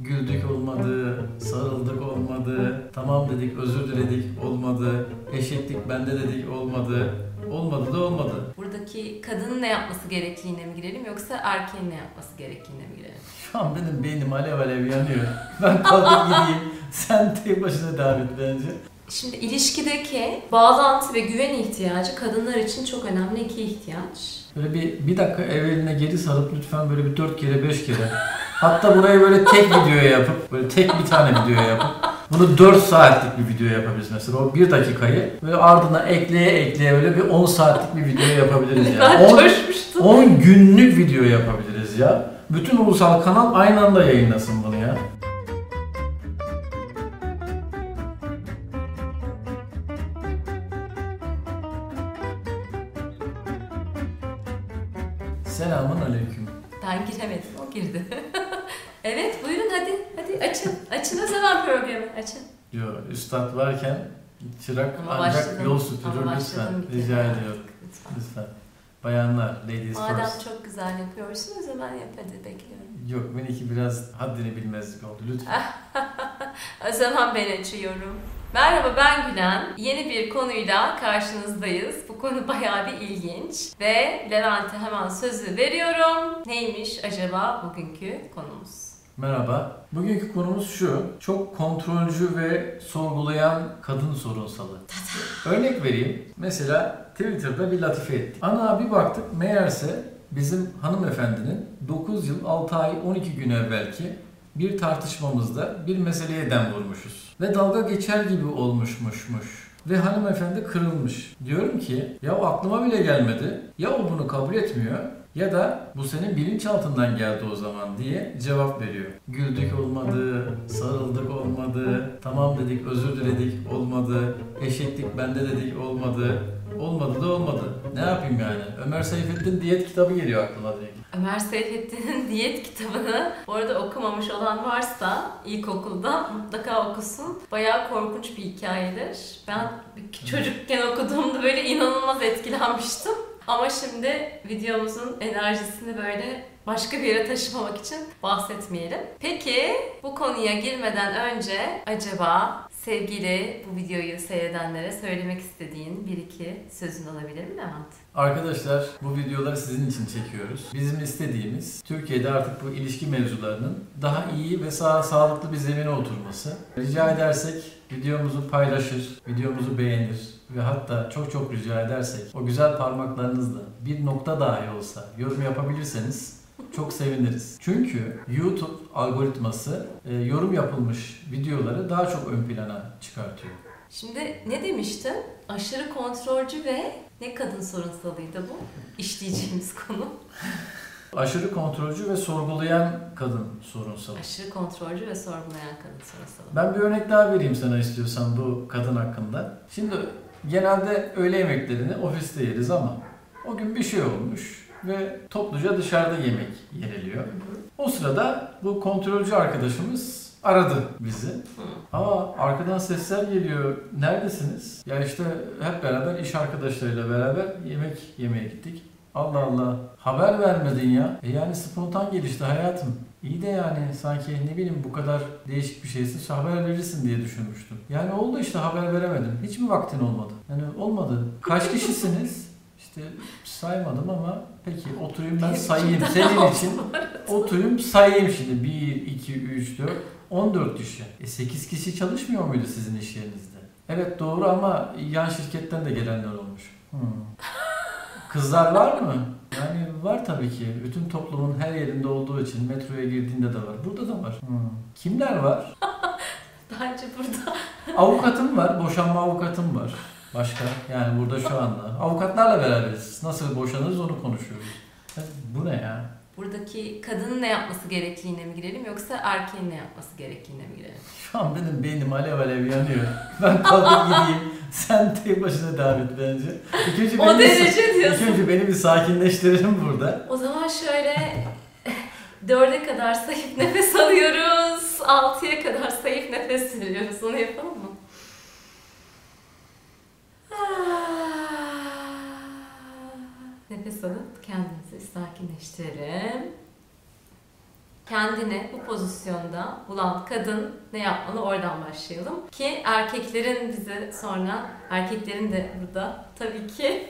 Güldük olmadı, sarıldık olmadı, tamam dedik özür diledik olmadı, eşitlik bende dedik olmadı, olmadı da olmadı. Buradaki kadının ne yapması gerektiğine mi girelim yoksa erkeğin ne yapması gerektiğine mi girelim? Şu an benim beynim alev alev yanıyor. Ben kalkıp gideyim, sen tek başına devam et bence. Şimdi ilişkideki bağlantı ve güven ihtiyacı kadınlar için çok önemli iki ihtiyaç. Böyle bir, bir dakika evveline geri sarıp lütfen böyle bir dört kere beş kere. Hatta burayı böyle tek videoya yapıp, böyle tek bir tane videoya yapıp bunu 4 saatlik bir video yapabiliriz mesela. O bir dakikayı böyle ardına ekleye ekleye böyle bir 10 saatlik bir video yapabiliriz ya. Ben 10, coşmuştum. 10 günlük video yapabiliriz ya. Bütün ulusal kanal aynı anda yayınlasın bunu ya. Selamun aleyküm. Ben giremedim, o girdi. evet, buyurun hadi. Hadi açın. Açın o zaman programı. Açın. Yo, üstad varken çırak Ama ancak başladım. yol Ama başladım lütfen. kere. Rica ediyorum. Lütfen. Lütfen. Bayanlar, ladies Madem first. çok güzel yapıyorsun o zaman yap hadi bekliyorum. Yok benimki biraz haddini bilmezlik oldu lütfen. O zaman ben açıyorum. Merhaba ben Gülen. Yeni bir konuyla karşınızdayız. Bu konu bayağı bir ilginç. Ve Levent'e hemen sözü veriyorum. Neymiş acaba bugünkü konumuz? Merhaba. Bugünkü konumuz şu. Çok kontrolcü ve sorgulayan kadın sorunsalı. Örnek vereyim. Mesela Twitter'da bir latife ettik. Ana bir baktık meğerse bizim hanımefendinin 9 yıl 6 ay 12 gün evvelki bir tartışmamızda bir meseleye dem vurmuşuz. Ve dalga geçer gibi olmuşmuşmuş. Ve hanımefendi kırılmış. Diyorum ki ya aklıma bile gelmedi. Ya o bunu kabul etmiyor ya da bu senin bilinçaltından geldi o zaman diye cevap veriyor. Güldük olmadı, sarıldık olmadı, tamam dedik özür diledik olmadı, eşitlik bende dedik olmadı, olmadı da olmadı. Ne yapayım yani? Ömer Seyfettin diyet kitabı geliyor aklıma direkt. Ömer Seyfettin'in diyet kitabını bu arada okumamış olan varsa ilkokulda mutlaka okusun. Bayağı korkunç bir hikayedir. Ben çocukken okuduğumda böyle inanılmaz etkilenmiştim. Ama şimdi videomuzun enerjisini böyle başka bir yere taşımamak için bahsetmeyelim. Peki bu konuya girmeden önce acaba sevgili bu videoyu seyredenlere söylemek istediğin bir iki sözün olabilir mi Levent? Arkadaşlar bu videoları sizin için çekiyoruz. Bizim istediğimiz Türkiye'de artık bu ilişki mevzularının daha iyi ve sağ, sağlıklı bir zemine oturması. Rica edersek videomuzu paylaşır, videomuzu beğenir ve hatta çok çok rica edersek o güzel parmaklarınızla bir nokta dahi olsa yorum yapabilirseniz çok seviniriz. Çünkü YouTube algoritması e, yorum yapılmış videoları daha çok ön plana çıkartıyor. Şimdi ne demiştin? Aşırı kontrolcü ve ne kadın sorunsalıydı bu? İşleyeceğimiz konu. Aşırı kontrolcü ve sorgulayan kadın sorunsalı. Aşırı kontrolcü ve sorgulayan kadın sorunsalı. Ben bir örnek daha vereyim sana istiyorsan bu kadın hakkında. Şimdi genelde öğle yemeklerini ofiste yeriz ama o gün bir şey olmuş ve topluca dışarıda yemek yeniliyor. O sırada bu kontrolcü arkadaşımız aradı bizi. Aa arkadan sesler geliyor. Neredesiniz? Ya işte hep beraber iş arkadaşlarıyla beraber yemek yemeye gittik. Allah Allah. Haber vermedin ya. E yani spontan gelişti hayatım. İyi de yani sanki ne bileyim bu kadar değişik bir şeysin haber verirsin diye düşünmüştüm. Yani oldu işte haber veremedim. Hiç mi vaktin olmadı? Yani olmadı. Kaç kişisiniz? İşte saymadım ama peki oturayım ben sayayım senin için. Oturayım sayayım şimdi. 1, 2, 3, 4, 14 kişi. E 8 kişi çalışmıyor muydu sizin iş yerinizde? Evet doğru ama yan şirketten de gelenler olmuş. Hmm. Kızlar var mı? Yani var tabii ki. Bütün toplumun her yerinde olduğu için metroya girdiğinde de var. Burada da var. Hmm. Kimler var? Bence burada Avukatım var. Boşanma avukatım var. Başka? Yani burada şu anda. Avukatlarla beraberiz. Nasıl boşanırız onu konuşuyoruz. Bu ne ya? buradaki kadının ne yapması gerektiğine mi girelim yoksa erkeğin ne yapması gerektiğine mi girelim? Şu an benim beynim alev alev yanıyor. Ben kalkıp gideyim. Sen tek başına devam et bence. İlk önce O beni derece İlk diyorsun. önce beni bir sakinleştirelim burada. O zaman şöyle dörde kadar sayıp nefes alıyoruz. Altıya kadar sayıp nefes veriyoruz. Onu yapalım mı? Nefes alıp kendimizi sakinleştirelim. Kendini bu pozisyonda bulan kadın ne yapmalı oradan başlayalım. Ki erkeklerin bize sonra, erkeklerin de burada tabii ki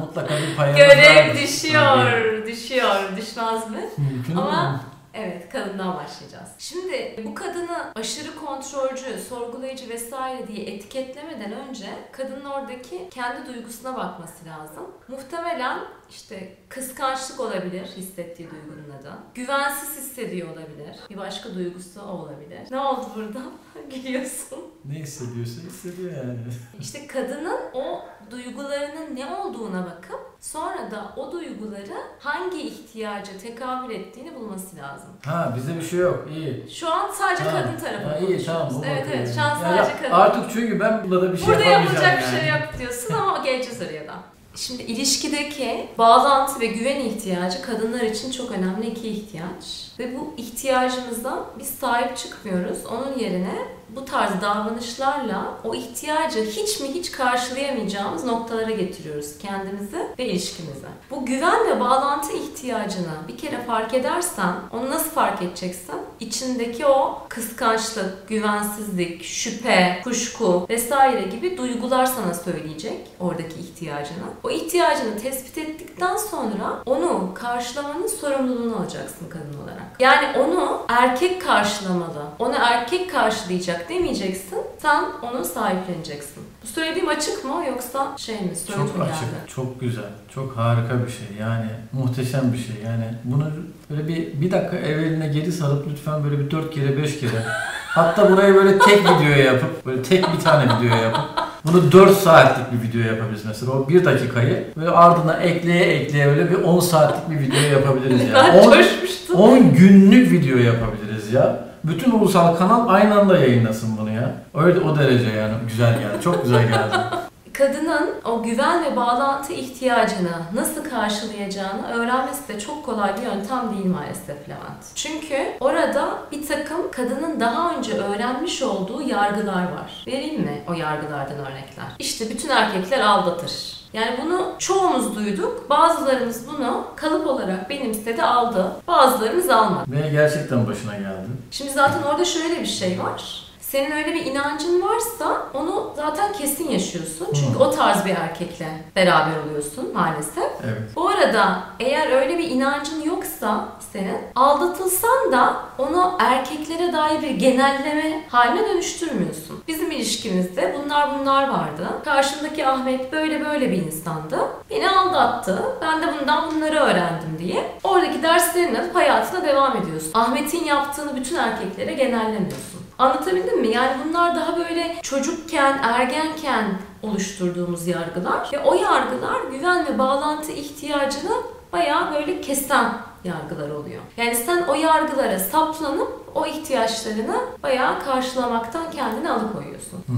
Mutlaka bir payımız görev düşüyor, düşüyor, düşmez mi? Mümkün Ama- mü? Evet, kadından başlayacağız. Şimdi bu kadını aşırı kontrolcü, sorgulayıcı vesaire diye etiketlemeden önce kadının oradaki kendi duygusuna bakması lazım. Muhtemelen işte kıskançlık olabilir hissettiği duygunun adı. Güvensiz hissediyor olabilir. Bir başka duygusu o olabilir. Ne oldu burada? Gülüyorsun. Ne hissediyorsa hissediyor yani. İşte kadının o duygularının ne olduğuna bakıp sonra da o duyguları hangi ihtiyaca tekabül ettiğini bulması lazım. Ha bizde bir şey yok. İyi. Şu an sadece Ha, kadın tarafı Ha, iyi tamam. bu Evet bakıyor evet şu an Yani sadece kadın. Artık çünkü ben burada da bir şey Burada yapamayacağım yapılacak yani. bir şey yok diyorsun ama geleceğiz oraya da. Şimdi ilişkideki bağlantı ve güven ihtiyacı kadınlar için çok önemli iki ihtiyaç. Ve bu ihtiyacımıza biz sahip çıkmıyoruz. Onun yerine bu tarz davranışlarla o ihtiyacı hiç mi hiç karşılayamayacağımız noktalara getiriyoruz kendimizi ve ilişkimizi. Bu güven ve bağlantı ihtiyacını bir kere fark edersen onu nasıl fark edeceksin? İçindeki o kıskançlık, güvensizlik, şüphe, kuşku vesaire gibi duygular sana söyleyecek oradaki ihtiyacını. O ihtiyacını tespit ettikten sonra onu karşılamanın sorumluluğunu alacaksın kadın olarak. Yani onu erkek karşılamalı. Onu erkek karşılayacak demeyeceksin. Sen onu sahipleneceksin. Bu söylediğim açık mı yoksa şey mi? Soyut Çok mu açık, geldi? çok güzel, çok harika bir şey. Yani muhteşem bir şey. Yani bunu böyle bir bir dakika evveline geri sarıp lütfen böyle bir dört kere beş kere hatta buraya böyle tek videoya yapıp böyle tek bir tane videoya yapıp bunu 4 saatlik bir video yapabiliriz mesela. O bir dakikayı böyle ardına ekleye ekleye böyle bir 10 saatlik bir video yapabiliriz yani. Ben 10, coşmuştum. 10 günlük video yapabiliriz ya. Bütün ulusal kanal aynı anda yayınlasın bunu ya. Öyle o derece yani güzel geldi. Çok güzel geldi. Kadının o güven ve bağlantı ihtiyacını nasıl karşılayacağını öğrenmesi de çok kolay bir yöntem değil maalesef Levent. Çünkü orada bir takım kadının daha önce öğrenmiş olduğu yargılar var. Vereyim mi o yargılardan örnekler? İşte bütün erkekler aldatır. Yani bunu çoğumuz duyduk. Bazılarımız bunu kalıp olarak benimsedi, aldı. Bazılarımız almadı. Ve gerçekten başına geldi. Şimdi zaten orada şöyle bir şey var. Senin öyle bir inancın varsa onu zaten kesin yaşıyorsun. Çünkü o tarz bir erkekle beraber oluyorsun maalesef. Evet. Bu arada eğer öyle bir inancın yoksa senin aldatılsan da onu erkeklere dair bir genelleme haline dönüştürmüyorsun. Bizim ilişkimizde bunlar bunlar vardı. Karşımdaki Ahmet böyle böyle bir insandı. Beni aldattı. Ben de bundan bunları öğrendim diye. Oradaki derslerini hayatına devam ediyorsun. Ahmet'in yaptığını bütün erkeklere genellemiyorsun. Anlatabildim mi? Yani bunlar daha böyle çocukken, ergenken oluşturduğumuz yargılar ve o yargılar güven ve bağlantı ihtiyacını bayağı böyle kesen yargılar oluyor. Yani sen o yargılara saplanıp o ihtiyaçlarını bayağı karşılamaktan kendini alıkoyuyorsun. Hı hı.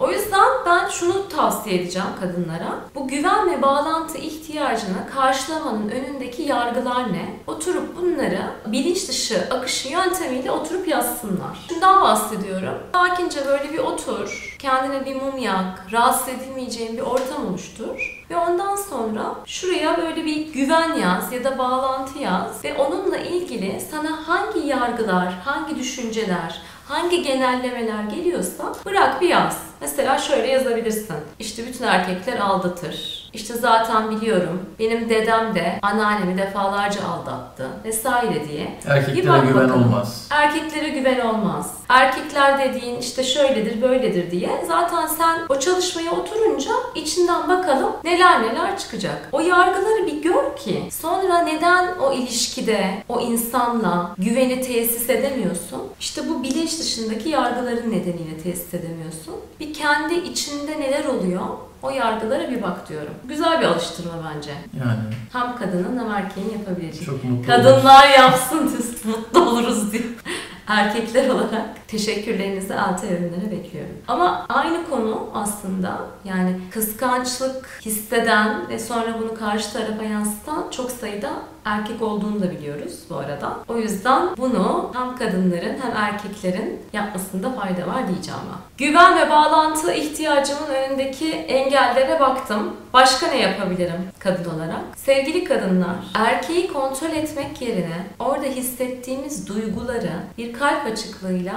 O yüzden ben şunu tavsiye edeceğim kadınlara. Bu güven ve bağlantı ihtiyacını karşılamanın önündeki yargılar ne? Oturup bunları bilinç dışı akışı yöntemiyle oturup yazsınlar. Şundan bahsediyorum. Sakince böyle bir otur, kendine bir mum yak, rahatsız edilmeyeceğin bir ortam oluştur. Ve ondan sonra şuraya böyle bir güven yaz ya da bağlantı yaz ve onunla ilgili sana hangi yargılar, hangi düşünceler, hangi genellemeler geliyorsa bırak bir yaz. Mesela şöyle yazabilirsin. İşte bütün erkekler aldatır. İşte zaten biliyorum benim dedem de anneannemi defalarca aldattı vesaire diye. Bir Erkeklere bak güven bakalım. olmaz. Erkeklere güven olmaz. Erkekler dediğin işte şöyledir böyledir diye zaten sen o çalışmaya oturunca içinden bakalım neler neler çıkacak. O yargıları bir gör ki sonra neden o ilişkide o insanla güveni tesis edemiyorsun? İşte bu bilinç dışındaki yargıların nedeniyle tesis edemiyorsun. Bir kendi içinde neler oluyor? O yargılara bir bak diyorum. Güzel bir alıştırma bence. Yani Hem kadının hem erkeğin yapabileceği. çok mutlu. Kadınlar yapsın biz mutlu oluruz diye. Erkekler olarak teşekkürlerinizi altı ürünlere bekliyorum. Ama aynı konu aslında yani kıskançlık hisseden ve sonra bunu karşı tarafa yansıtan çok sayıda erkek olduğunu da biliyoruz bu arada. O yüzden bunu hem kadınların hem erkeklerin yapmasında fayda var diyeceğim ben. Güven ve bağlantı ihtiyacımın önündeki engellere baktım. Başka ne yapabilirim kadın olarak? Sevgili kadınlar, erkeği kontrol etmek yerine orada hissettiğimiz duyguları bir kalp açıklığıyla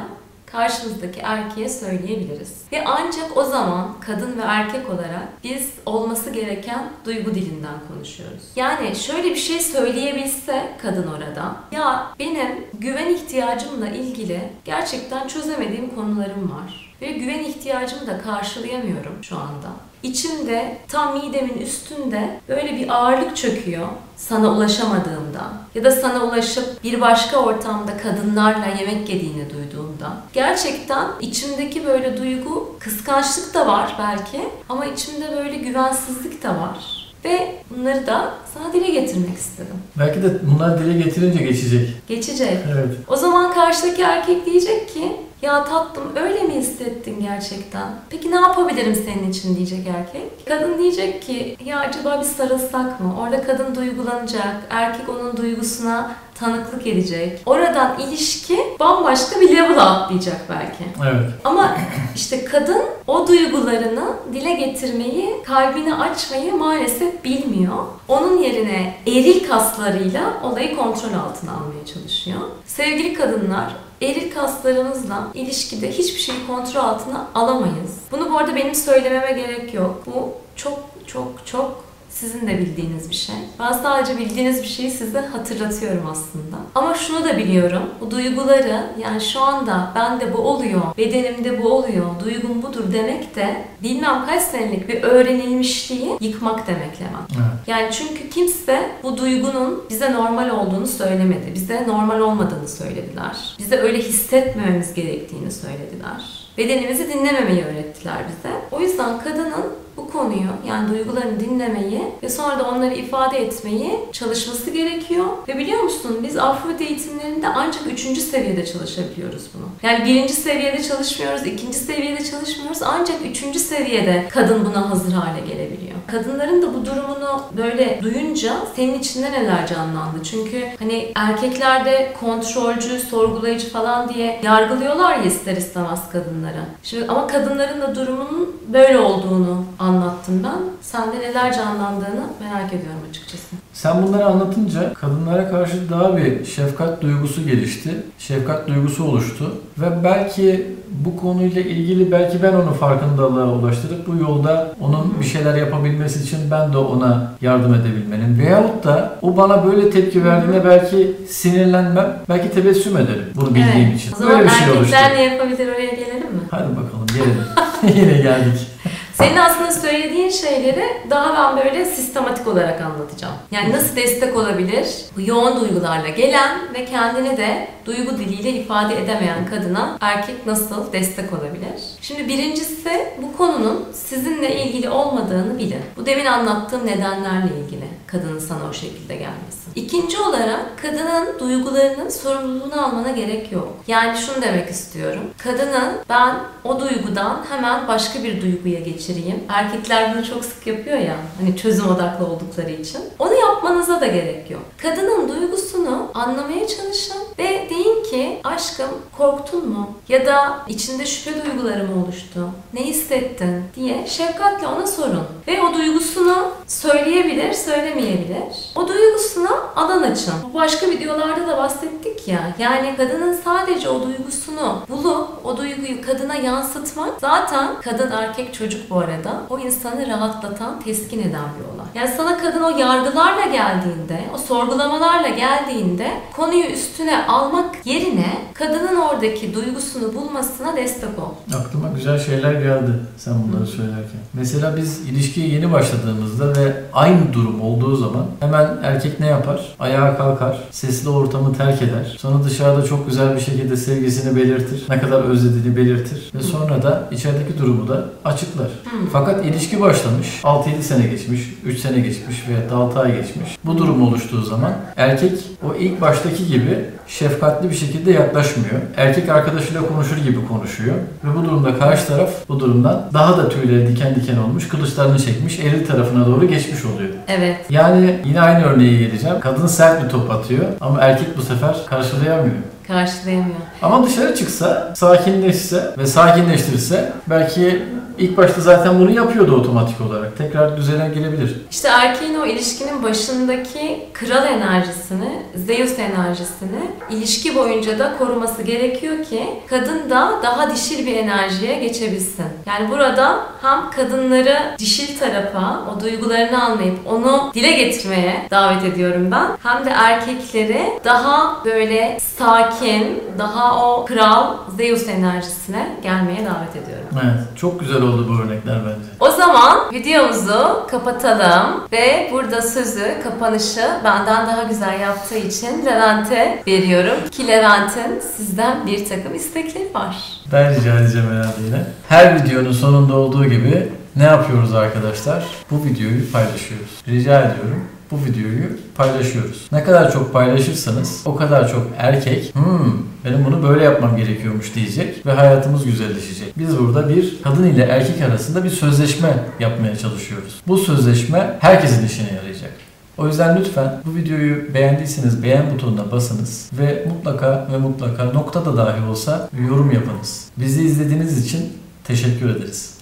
karşımızdaki erkeğe söyleyebiliriz. Ve ancak o zaman kadın ve erkek olarak biz olması gereken duygu dilinden konuşuyoruz. Yani şöyle bir şey söyleyebilse kadın orada, ya benim güven ihtiyacımla ilgili gerçekten çözemediğim konularım var. Ve güven ihtiyacımı da karşılayamıyorum şu anda. İçimde tam midemin üstünde böyle bir ağırlık çöküyor sana ulaşamadığımda ya da sana ulaşıp bir başka ortamda kadınlarla yemek yediğini duyduğumda gerçekten içimdeki böyle duygu kıskançlık da var belki ama içimde böyle güvensizlik de var. Ve bunları da sana dile getirmek istedim. Belki de bunlar dile getirince geçecek. Geçecek. Evet. O zaman karşıdaki erkek diyecek ki ya tatlım öyle mi hissettin gerçekten? Peki ne yapabilirim senin için diyecek erkek. Kadın diyecek ki ya acaba bir sarılsak mı? Orada kadın duygulanacak. Erkek onun duygusuna tanıklık edecek. Oradan ilişki bambaşka bir level'a atlayacak belki. Evet. Ama işte kadın o duygularını dile getirmeyi, kalbini açmayı maalesef bilmiyor. Onun yerine eril kaslarıyla olayı kontrol altına almaya çalışıyor. Sevgili kadınlar, eril kaslarımızla ilişkide hiçbir şeyi kontrol altına alamayız. Bunu bu arada benim söylememe gerek yok. Bu çok çok çok sizin de bildiğiniz bir şey. Ben sadece bildiğiniz bir şeyi size hatırlatıyorum aslında. Ama şunu da biliyorum. Bu duyguları yani şu anda bende bu oluyor, bedenimde bu oluyor, duygum budur demek de bilmem kaç senelik bir öğrenilmişliği yıkmak demek Levent. evet. Yani çünkü kimse bu duygunun bize normal olduğunu söylemedi. Bize normal olmadığını söylediler. Bize öyle hissetmememiz gerektiğini söylediler. Bedenimizi dinlememeyi öğrettiler bize. O yüzden kadının bu konuyu yani duygularını dinlemeyi ve sonra da onları ifade etmeyi çalışması gerekiyor. Ve biliyor musun biz Afrodit eğitimlerinde ancak üçüncü seviyede çalışabiliyoruz bunu. Yani birinci seviyede çalışmıyoruz, ikinci seviyede çalışmıyoruz. Ancak üçüncü seviyede kadın buna hazır hale gelebiliyor. Kadınların da bu durumunu böyle duyunca senin içinde neler canlandı? Çünkü hani erkeklerde kontrolcü, sorgulayıcı falan diye yargılıyorlar ya ister istemez kadınları. Şimdi ama kadınların da durumunun böyle olduğunu anlattım ben. Sende neler canlandığını merak ediyorum açıkçası. Sen bunları anlatınca kadınlara karşı daha bir şefkat duygusu gelişti. Şefkat duygusu oluştu. Ve belki bu konuyla ilgili belki ben onu farkındalığa ulaştırıp bu yolda onun bir şeyler yapabilmesi için ben de ona yardım edebilmenin veyahut da o bana böyle tepki verdiğinde belki sinirlenmem, belki tebessüm ederim bunu bildiğim Evet. için. O zaman Böyle bir şey oluştu. erkekler ne yapabilir oraya gelelim mi? Hadi bakalım gelelim. Yine geldik. Senin aslında söylediğin şeyleri daha ben böyle sistematik olarak anlatacağım. Yani nasıl destek olabilir? Bu yoğun duygularla gelen ve kendini de duygu diliyle ifade edemeyen kadına erkek nasıl destek olabilir? Şimdi birincisi bu konunun sizinle ilgili olmadığını bilin. Bu demin anlattığım nedenlerle ilgili kadının sana o şekilde gelmesi. İkinci olarak kadının duygularının sorumluluğunu almana gerek yok. Yani şunu demek istiyorum. Kadının ben o duygudan hemen başka bir duyguya geçireyim. Erkekler bunu çok sık yapıyor ya. Hani çözüm odaklı oldukları için. Onu yapmanıza da gerek yok. Kadının duygusunu anlamaya çalışın ve deyin ki aşkım korktun mu? Ya da içinde şüphe duyguları mı oluştu? Ne hissettin? diye şefkatle ona sorun. Ve o duygusunu söyleyebilir, söylemeyebilir. O duygusuna alan açın. Bu başka videolarda da bahsettik ya. Yani kadının sadece o duygusunu bulup o duyguyu kadına yansıtmak zaten kadın erkek çocuk bu arada o insanı rahatlatan, teskin eden bir olay. Yani sana kadın o yargılarla geldiğinde, o sorgulamalarla geldiğinde konuyu üstüne almak yerine kadının oradaki duygusunu bulmasına destek ol. Aklıma güzel şeyler geldi sen bunları söylerken. Mesela biz ilişkiye yeni başladığımızda ve aynı durum olduğu zaman hemen erkek ne yapar? Ayağa kalkar, sesli ortamı terk eder. Sonra dışarıda çok güzel bir şekilde sevgisini belirtir. Ne kadar özlediğini belirtir. Ve sonra da içerideki durumu da açıklar. Fakat ilişki başlamış, 6-7 sene geçmiş, 3 sene geçmiş veya da 6 ay geçmiş. Bu durum oluştuğu zaman erkek o ilk baştaki gibi şefkatli bir şekilde yaklaşmıyor. Erkek arkadaşıyla konuşur gibi konuşuyor. Ve bu durumda karşı taraf bu durumdan daha da tüyleri diken diken olmuş, kılıçlarını çekmiş, eril tarafına doğru geçmiş oluyor. Evet. Yani yine aynı örneğe geleceğim. Kadın sert bir top atıyor ama erkek bu sefer karşılayamıyor. Karşılayamıyor. Ama dışarı çıksa, sakinleşse ve sakinleştirirse belki ilk başta zaten bunu yapıyordu otomatik olarak. Tekrar düzene girebilir. İşte erkeğin o ilişkinin başındaki kral enerjisini, Zeus enerjisini ilişki boyunca da koruması gerekiyor ki kadın da daha dişil bir enerjiye geçebilsin. Yani burada hem kadınları dişil tarafa, o duygularını anlayıp onu dile getirmeye davet ediyorum ben. Hem de erkekleri daha böyle sakin, daha o kral Zeus enerjisine gelmeye davet ediyorum. Evet, çok güzel oldu bu örnekler bence. O zaman videomuzu kapatalım ve burada sözü, kapanışı benden daha güzel yaptığı için Levent'e veriyorum. Ki Levent'in sizden bir takım istekleri var. Ben rica edeceğim herhalde yine. Her videonun sonunda olduğu gibi ne yapıyoruz arkadaşlar? Bu videoyu paylaşıyoruz. Rica ediyorum. Bu videoyu paylaşıyoruz. Ne kadar çok paylaşırsanız o kadar çok erkek hmm, benim bunu böyle yapmam gerekiyormuş diyecek ve hayatımız güzelleşecek. Biz burada bir kadın ile erkek arasında bir sözleşme yapmaya çalışıyoruz. Bu sözleşme herkesin işine yarayacak. O yüzden lütfen bu videoyu beğendiyseniz beğen butonuna basınız ve mutlaka ve mutlaka nokta da dahi olsa yorum yapınız. Bizi izlediğiniz için teşekkür ederiz.